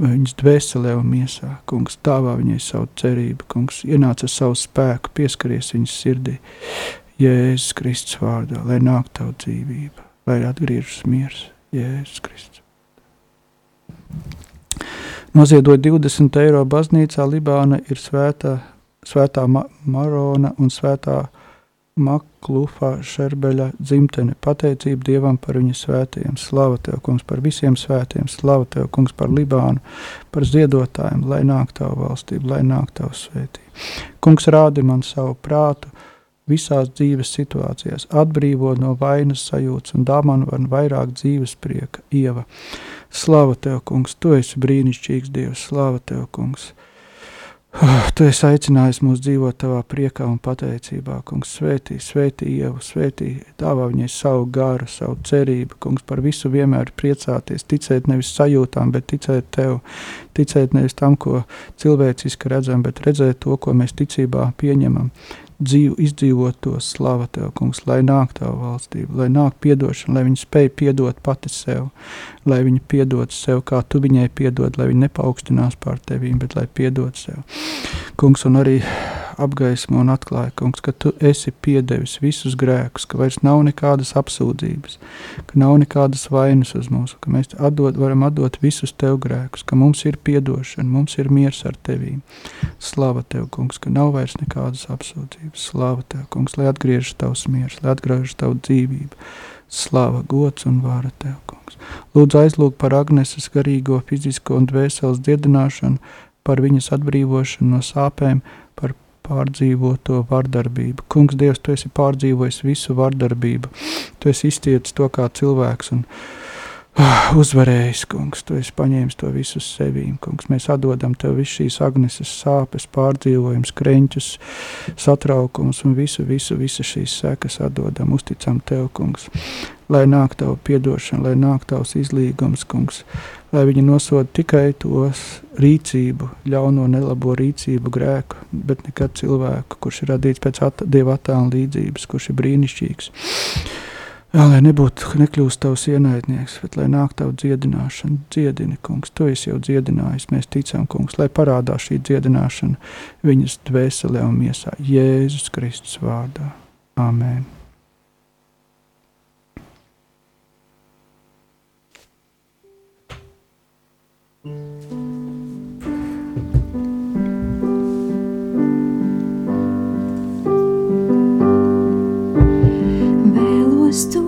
viņas dvēselē un miesā. Kungs, dāvā viņai savu cerību, kungs, ienāca ar savu spēku, pieskaries viņas sirdī. Jēzus Kristus vārdā, lai nāk tavu dzīvību, lai atgriežas miers. Jēzus Kristus. Noziedot 20 eiro baznīcā, Libāna ir svētā, svētā Ma Marona un svētā Maklufa Šerbeļa dzimtene. Pateicība Dievam par viņa svētiem. Slava Tev, kungs, par visiem svētiem. Slava Tev, kungs, par Libānu, par ziedotājiem, lai nāk Tavu valstību, lai nāk Tavu svētību. Kungs rādi man savu prātu visās dzīves situācijās, atbrīvo no vainas sajūtas un dāvana man vairāk dzīves prieka, ieva. Slava tev, kungs, tu esi brīnišķīgs Dievs, slava tev, kungs. Tu esi aicinājis mūs dzīvot tavā priekā un pateicībā, kungs, svētī, svētī ievu, svētī, dāvā viņai savu garu, savu cerību, kungs, par visu vienmēr priecāties, ticēt nevis sajūtām, bet ticēt tev, ticēt nevis tam, ko cilvēciski redzam, bet redzēt to, ko mēs ticībā pieņemam, dzīvu, izdzīvot to slavu Tev, kungs, lai nāk Tava valstība, lai nāk piedošana, lai viņa spēj piedot pati sev, lai viņa piedod sev, kā Tu viņai piedod, lai viņa nepaukstinās pār Tevīm, bet lai piedod sev. Kungs, un arī apgaismo un atklāja, kungs, ka Tu esi piedevis visus grēkus, ka vairs nav nekādas apsūdzības, ka nav nekādas vainas uz mums, ka mēs atdod, varam atdot visus Tev grēkus, ka mums ir piedošana, mums ir miers ar Tevīm. Slava Tev, kungs, ka nav vairs nekādas apsūdzības. Slava Tev, kungs, lai atgriežas Tavs miers, lai atgriežas Tavu dzīvību. Slava, gods un vāra Tev, kungs. Lūdzu aizlūg par Agneses garīgo, fizisko un dvēseles dziedināšanu, par viņas atbrīvošanu no sāpēm, par pārdzīvoto vardarbību. Kungs, Dievs, tu esi pārdzīvojis visu vardarbību. Tu esi iztiecis to kā cilvēks un uh, uzvarējis, kungs. Tu esi paņēmis to visu uz sevīm, kungs. Mēs atdodam tev visu šīs agneses sāpes, pārdzīvojums, kreņķus, satraukums un visu, visu, visu šīs sekas atdodam, uzticam tev, kungs. Lai nāk tavu piedošana, lai nāk tavs izlīgums, kungs lai viņi nosoda tikai tos rīcību, ļauno, nelabo rīcību, grēku, bet nekad cilvēku, kurš ir radīts pēc at dieva attēla līdzības, kurš ir brīnišķīgs. Jā, lai nebūtu, nekļūst tavs ienaidnieks, bet lai nāk tavu dziedināšanu, dziedini, kungs, tu esi jau dziedinājis, mēs ticam, kungs, lai parādās šī dziedināšana viņas dvēselē un miesā, Jēzus Kristus vārdā. Āmen! Vēlos tuvāk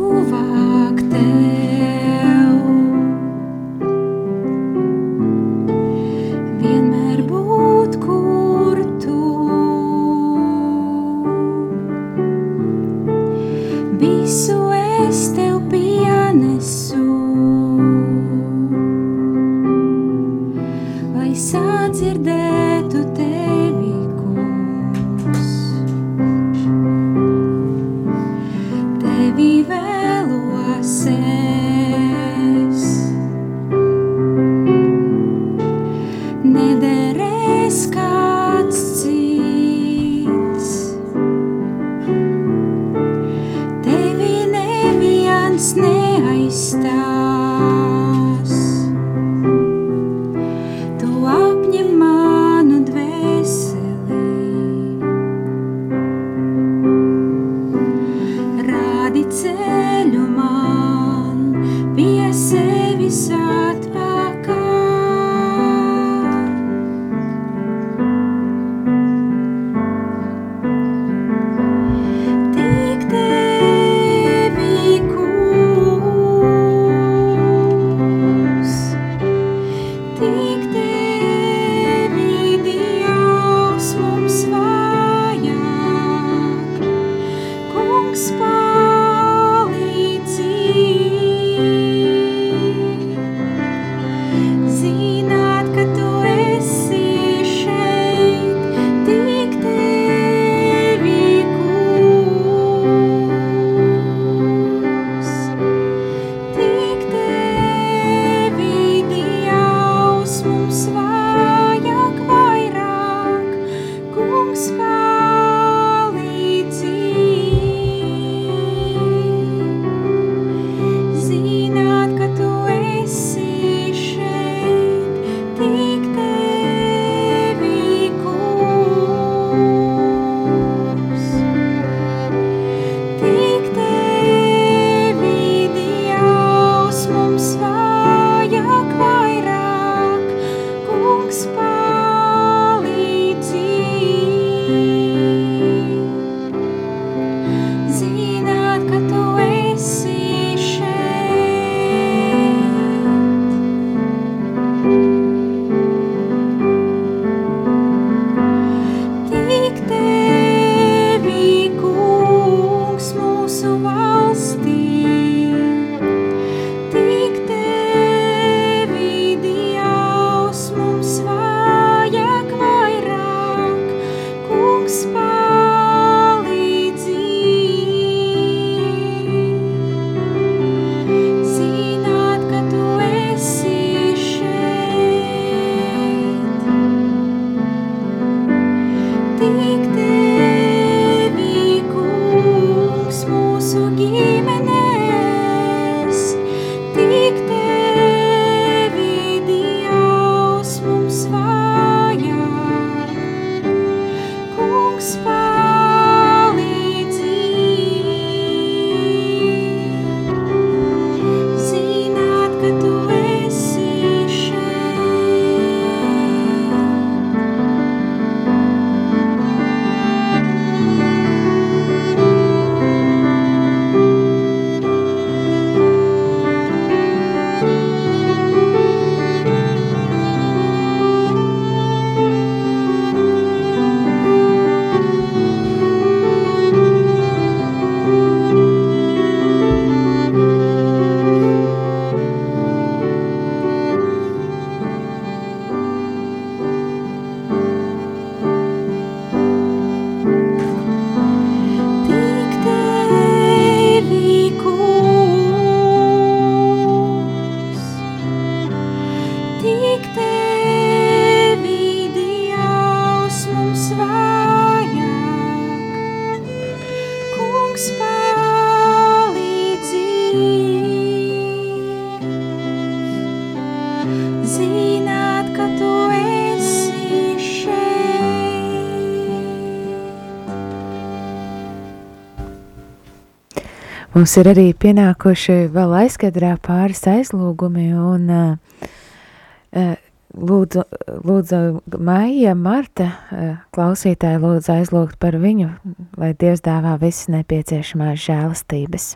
Mums ir arī pienākuši vēl aizkadrā pāris aizlūgumi, un uh, lūdzu, lūdzu Maija, Marta, uh, klausītāji, lūdzu aizlūgt par viņu, lai Dievs dāvā visas nepieciešamās žēlastības.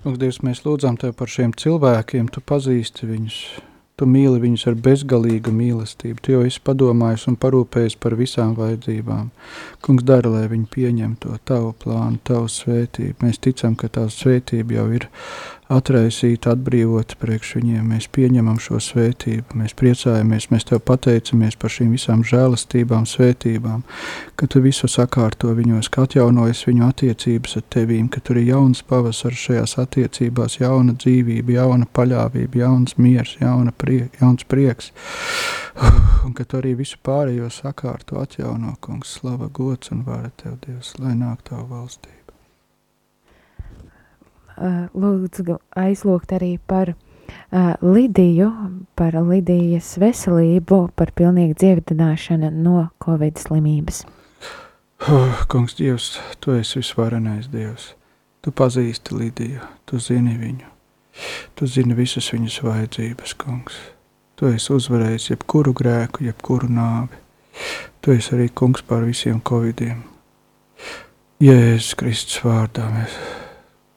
Kungs, Dievs, mēs lūdzām Tev par šiem cilvēkiem, Tu pazīsti viņus, Tu mīli viņus ar bezgalīgu mīlestību. Tu jau esi padomājis un parūpējis par visām vajadzībām. Kungs, dara, lai viņi pieņem to tavu plānu, tavu svētību. Mēs ticam, ka tā svētība jau ir atraisīta, atbrīvota priekš viņiem. Mēs pieņemam šo svētību, mēs priecājamies, mēs Tev pateicamies par šīm visām žēlastībām, svētībām, ka Tu visu sakārto viņos, ka atjaunojas viņu attiecības ar Tevīm, ka tur ir jauns pavasars šajās attiecībās, jauna dzīvība, jauna paļāvība, jauns miers, jauna prie, jauns prieks, un ka Tu arī visu pārējo sakārto atjauno, kungs, slava, gods un vara Tev, Dievs, lai nāk Tavu valstību. Uh, lūdzu aizlūgt arī par uh, Lidiju, par Lidijas veselību, par pilnīgu dziedināšanu no Covid slimības. Oh, kungs, Dievs, Tu esi visvarenais Dievs. Tu pazīsti Lidiju, Tu zini viņu. Tu zini visas viņas vajadzības, kungs. Tu esi uzvarējis jebkuru grēku, jebkuru nāvi. Tu esi arī kungs pār visiem covidiem. Jēzus Kristus vārdā mēs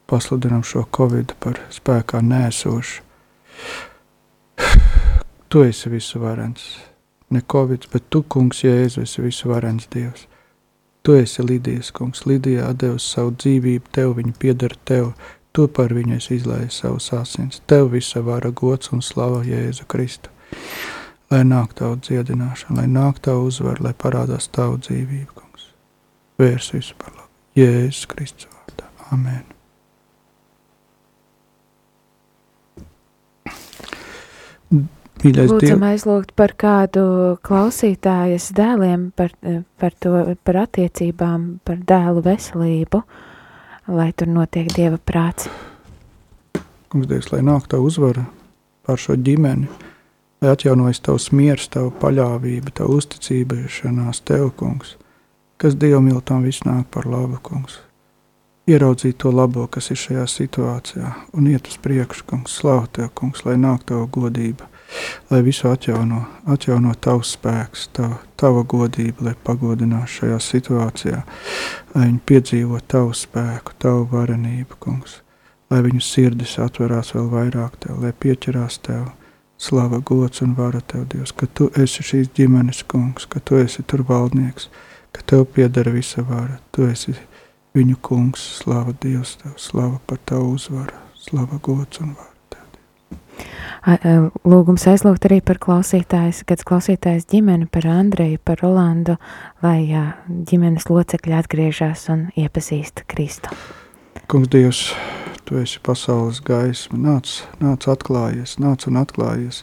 pasludinām šo covid par spēkā nēsošu. Tu esi visuvarens. Ne covid, bet tu, kungs, Jēzus, esi visuvarens Dievs. Tu esi Lidijas kungs. Lidija devusi savu dzīvību, tev viņa pieder tev. Tu par viņu esi izlējis savus asins. Tev visa vara gods un slava Jēzu Kristu. Lai nāk tavu dziedināšanu, lai nāk tavu uzvaru, lai parādās tavu dzīvību, kungs. Vērs visu par labu. Jēzus Kristus vārdā. Amen. Mīļais Lūdzam Dievs, aizlūgt par kādu klausītājas dēliem, par, par, to, par attiecībām, par dēlu veselību, lai tur notiek Dieva prāts. kungs, Dievs, lai nāk tā uzvara pār šo ģimeni, lai atjaunojas tavs miers, tava paļāvība, tava uzticīšanās tev, kungs, kas dievmiltām viss nāk par labu, kungs. Ieraudzīt to labo, kas ir šajā situācijā, un iet uz priekšu, kungs, slavu tev, kungs, lai nāk tava godība, lai visu atjauno, atjauno tavs spēks, tava, tava godība, lai pagodinās šajā situācijā, lai viņi piedzīvo tavu spēku, tavu varenību, kungs, lai viņu sirdis atverās vēl vairāk tev, lai pieķerās tev, slava, gods un vara tev, Dievs, ka tu esi šīs ģimenes kungs, ka tu esi tur valdnieks, ka tev piedara visa vara, tu esi viņu kungs, slava Dievs tev, slava par tavu uzvaru, slava, gods un. A- a- Lūgums aizlūgt arī par klausītājs, kad klausītājs ģimeni, par Andreju, par Rolandu, lai ģimenes locekļi atgriežas un iepazīst Kristu. Kungs, Dievs, tu esi pasaules gaisma, nāc, nāc atklājies, nāc un atklājies,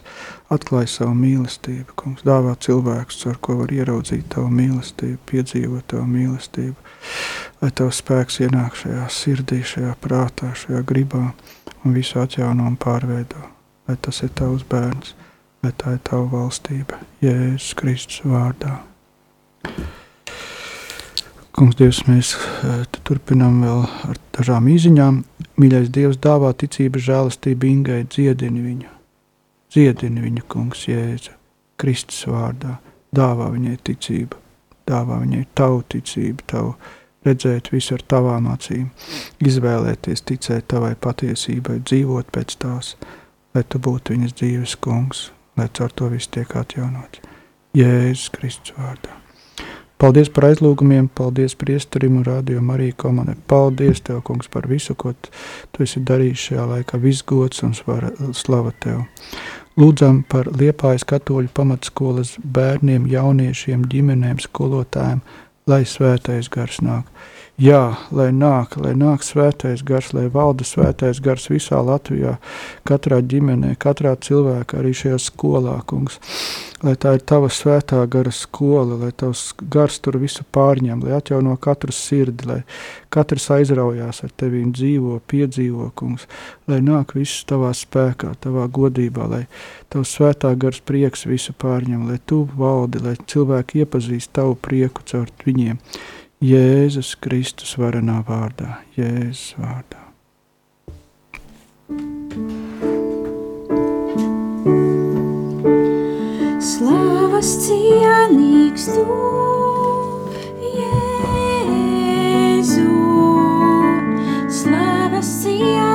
atklāj savu mīlestību, kungs, dāvā cilvēkus, ar ko var ieraudzīt tavu mīlestību, piedzīvot tavu mīlestību, lai tavs spēks ienāk šajā sirdī, šajā prātā, šajā gribā un visu atjauno un pārveido, lai tas ir tavs bērns, lai tā ir tava valstība, Jēzus Kristus vārdā. Kungs, Dievs, mēs eh, tu turpinām vēl ar dažām īsiņām. Mīļais Dievs, dāvā ticību, žēlastību, Ingai, dziedini viņu. Dziedini viņu, Kungs, Jēzu, Kristus vārdā. Dāvā viņai ticību, dāvā viņai tavu ticību, tavu redzēt visu ar tavām acīm, izvēlēties, ticēt tavai patiesībai, dzīvot pēc tās, lai tu būtu viņas dzīves kungs, lai caur to viss tiek atjaunots. Jēzus Kristus vārdā. Paldies par aizlūgumiem, paldies priesterim un rādījumam arī komandai. Paldies Tev, kungs, par visu, ko Tu esi darījis šajā laikā. Viss gods un svara, slava Tev. Lūdzam par Liepājas katoļu pamatskolas bērniem, jauniešiem, ģimenēm, skolotājiem, lai svētais gars nāk. Jā, lai nāk, lai nāk svētais gars, lai valda svētais gars visā Latvijā, katrā ģimenē, katrā cilvēkā, arī šajā skolā, kungs. Lai tā ir tava svētā gara skola, lai tavs gars tur visu pārņem, lai atjauno katru sirdi, lai katrs aizraujās ar tevīm dzīvo, piedzīvo, kungs. Lai nāk viss tavā spēkā, tavā godībā, lai tavs svētā gars prieks visu pārņem, lai tu valdi, lai cilvēki iepazīst tavu prieku caur viņiem. Jēzus Kristus varenā vārdā, Jēzus vārdā. Slavas cienīgs tu, Jēzu. Slavas cienīgs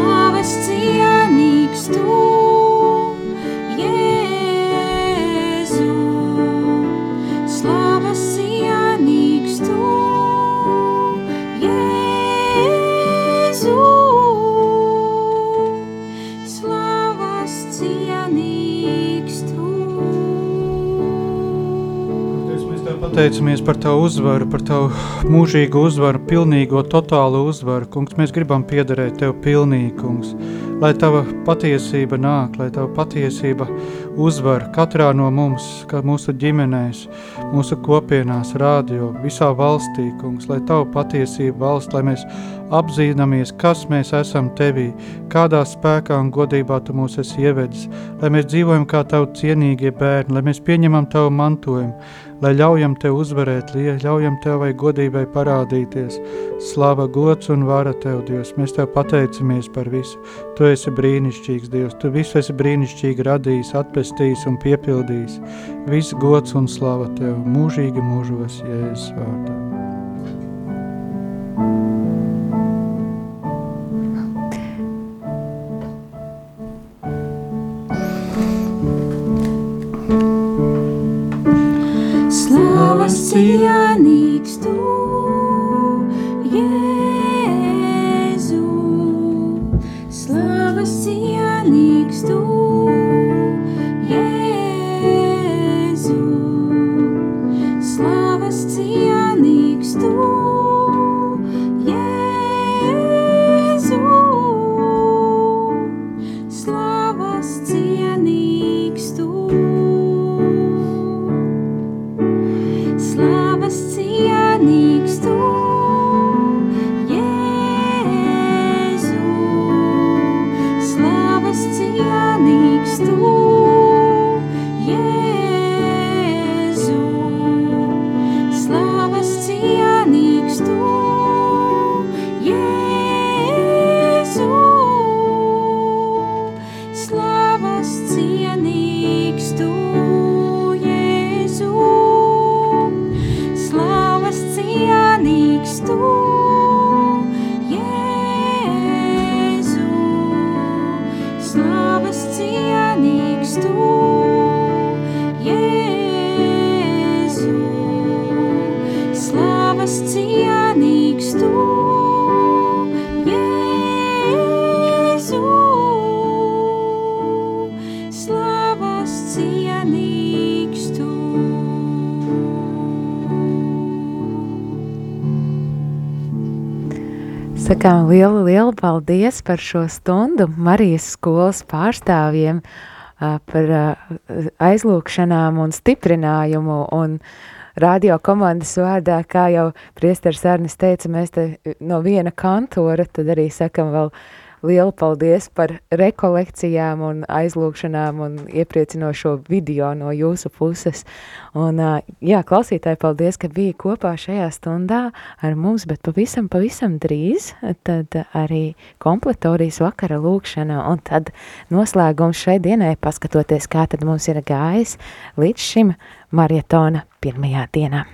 Slavas cienīgs tu, pateicamies par tavu uzvaru, par tavu mūžīgu uzvaru, pilnīgo, totālu uzvaru. Kungs, mēs gribam piederēt tev pilnīgi, kungs. Lai tava patiesība nāk, lai tava patiesība uzvar katrā no mums, kā mūsu ģimenēs, mūsu kopienās, rādio, visā valstī, kungs. Lai tava patiesība valsts, lai mēs apzināmies, kas mēs esam tevī, kādā spēkā un godībā tu mūs esi ievedis, lai mēs dzīvojam kā tavu cienīgie bērni, lai mēs pieņemam tavu mantojumu, lai ļaujam tev uzvarēt, lai ļaujam tev vai godībai parādīties. Slava, gods un vara tev, Dievs. Mēs tev pateicamies par visu. Tu esi brīnišķīgs, Dievs. Tu visu esi brīnišķīgi radījis, atpestījis un piepildījis. Viss gods un slava tev mūžīgi mūžos, Jēzus vārdā. Slavas cienīgs tu, Sakām lielu, lielu paldies par šo stundu Marijas skolas pārstāvjiem, par aizlūkšanām un stiprinājumu un radio komandas vārdā, kā jau priesteris Arnis teica, mēs te no viena kantora, tad arī sakam vēl lielu paldies par rekolekcijām un aizlūkšanām un iepriecinošo video no jūsu puses. Un, jā, klausītāji, paldies, ka bija kopā šajā stundā ar mums, bet pavisam, pavisam drīz tad arī kompletorijas vakara lūkšana un tad noslēgums šai dienai, paskatoties, kā tad mums ir gājis līdz šim marietona pirmajā dienā.